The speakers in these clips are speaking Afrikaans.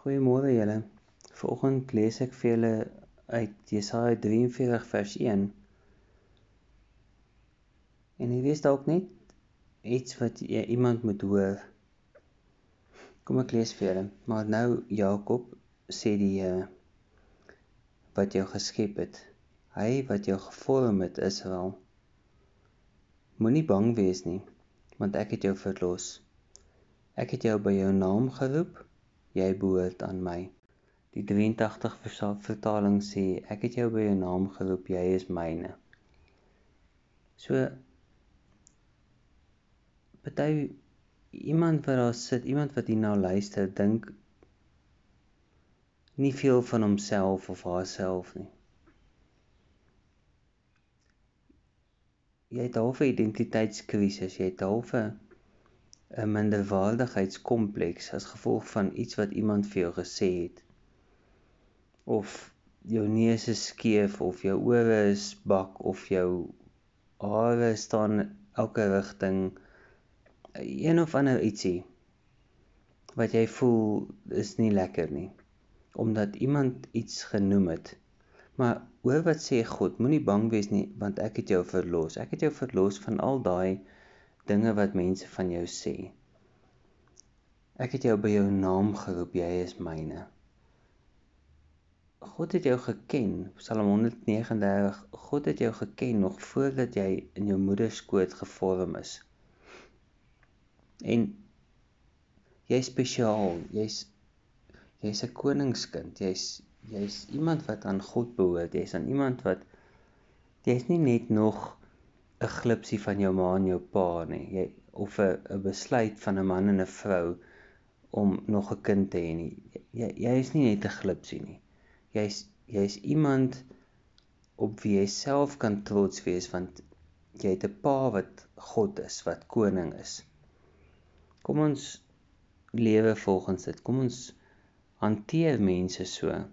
Goeiemôre julle. Vanoggend lees ek vir julle uit Jesaja 43 vers 1. En hier is dalk net iets wat jy, iemand moet hoor. Kom ek lees vir julle. Maar nou Jakob sê die Here wat jou geskep het. Hy wat jou gevorm het, Israel. Moenie bang wees nie, want ek het jou verlos. Ek het jou by jou naam geroep jy behoort aan my. Die 83 vertaling sê ek het jou by jou naam geroep, jy is myne. So party iemand wat daar sit, iemand wat hierna luister, dink nie veel van homself of haarself nie. Jy het half 'n identiteitskrisis, jy het half 'n 'n minderwaardigheidskompleks as gevolg van iets wat iemand vir jou gesê het. Of jou neus is skeef of jou ore is bak of jou hare staan elke rigting een of ander ietsie wat jy voel is nie lekker nie omdat iemand iets genoem het. Maar hoor wat sê God, moenie bang wees nie want ek het jou verlos. Ek het jou verlos van al daai dinge wat mense van jou sê. Ek het jou by jou naam geroep, jy is myne. God het jou geken, Psalm 139. God het jou geken nog voordat jy in jou moeder skoot gevorm is. En jy's spesiaal, jy's jy's 'n koningskind, jy's jy's iemand wat aan God behoort, jy's aan iemand wat jy's nie net nog 'n glipsie van jou ma en jou pa nie. Jy of 'n besluit van 'n man en 'n vrou om nog 'n kind te hê nie. Jy jy is nie net 'n glipsie nie. Jy's jy's iemand op wie jy self kan trots wees want jy het 'n pa wat God is, wat koning is. Kom ons lewe volgens dit. Kom ons hanteer mense so.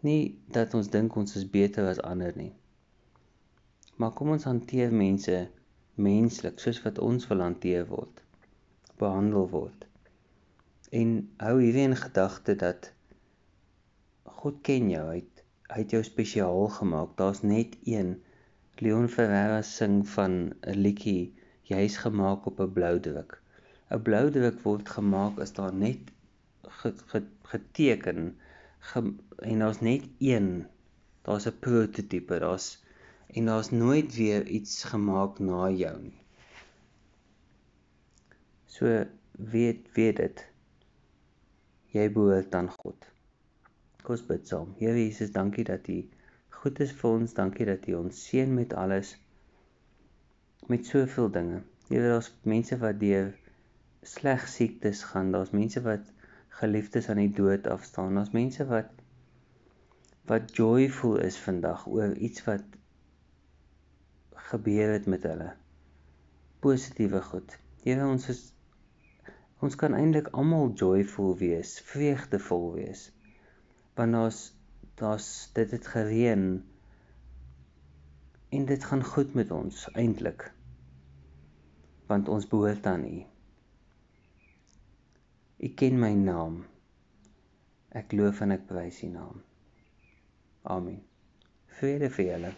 Nie dat ons dink ons is beter as ander nie. Maar kom ons hanteer mense menslik soos wat ons wil hanteer word, behandel word. En hou hierdie in gedagte dat God ken jou, hy het, hy het jou spesiaal gemaak. Daar's net een. Leon Ferreira sing van 'n liedjie, jy's gemaak op 'n blou druk. 'n Blou druk word gemaak as daar net geteken ge, en daar's net een. Daar's 'n prototipe, daar's en daar's nooit weer iets gemaak na jou nie. So weet weet dit. Jy behoort aan God. Kom ons bid saam. Here Jesus, dankie dat U goed is vir ons. Dankie dat U ons seën met alles. Met soveel dinge. Here, daar's mense wat deur sleg siektes gaan. Daar's mense wat geliefdes aan die dood afstaan. Daar's mense wat wat joyful is vandag oor iets wat gebeur het met hulle. Positiewe goed. Here ons is ons kan eintlik almal joyful wees, vreugdevol wees. Want daar's daar's dit het gereën en dit gaan goed met ons eintlik. Want ons behoort aan U. U ken my naam. Ek loof en ek prys U naam. Amen. Vrede vir julle.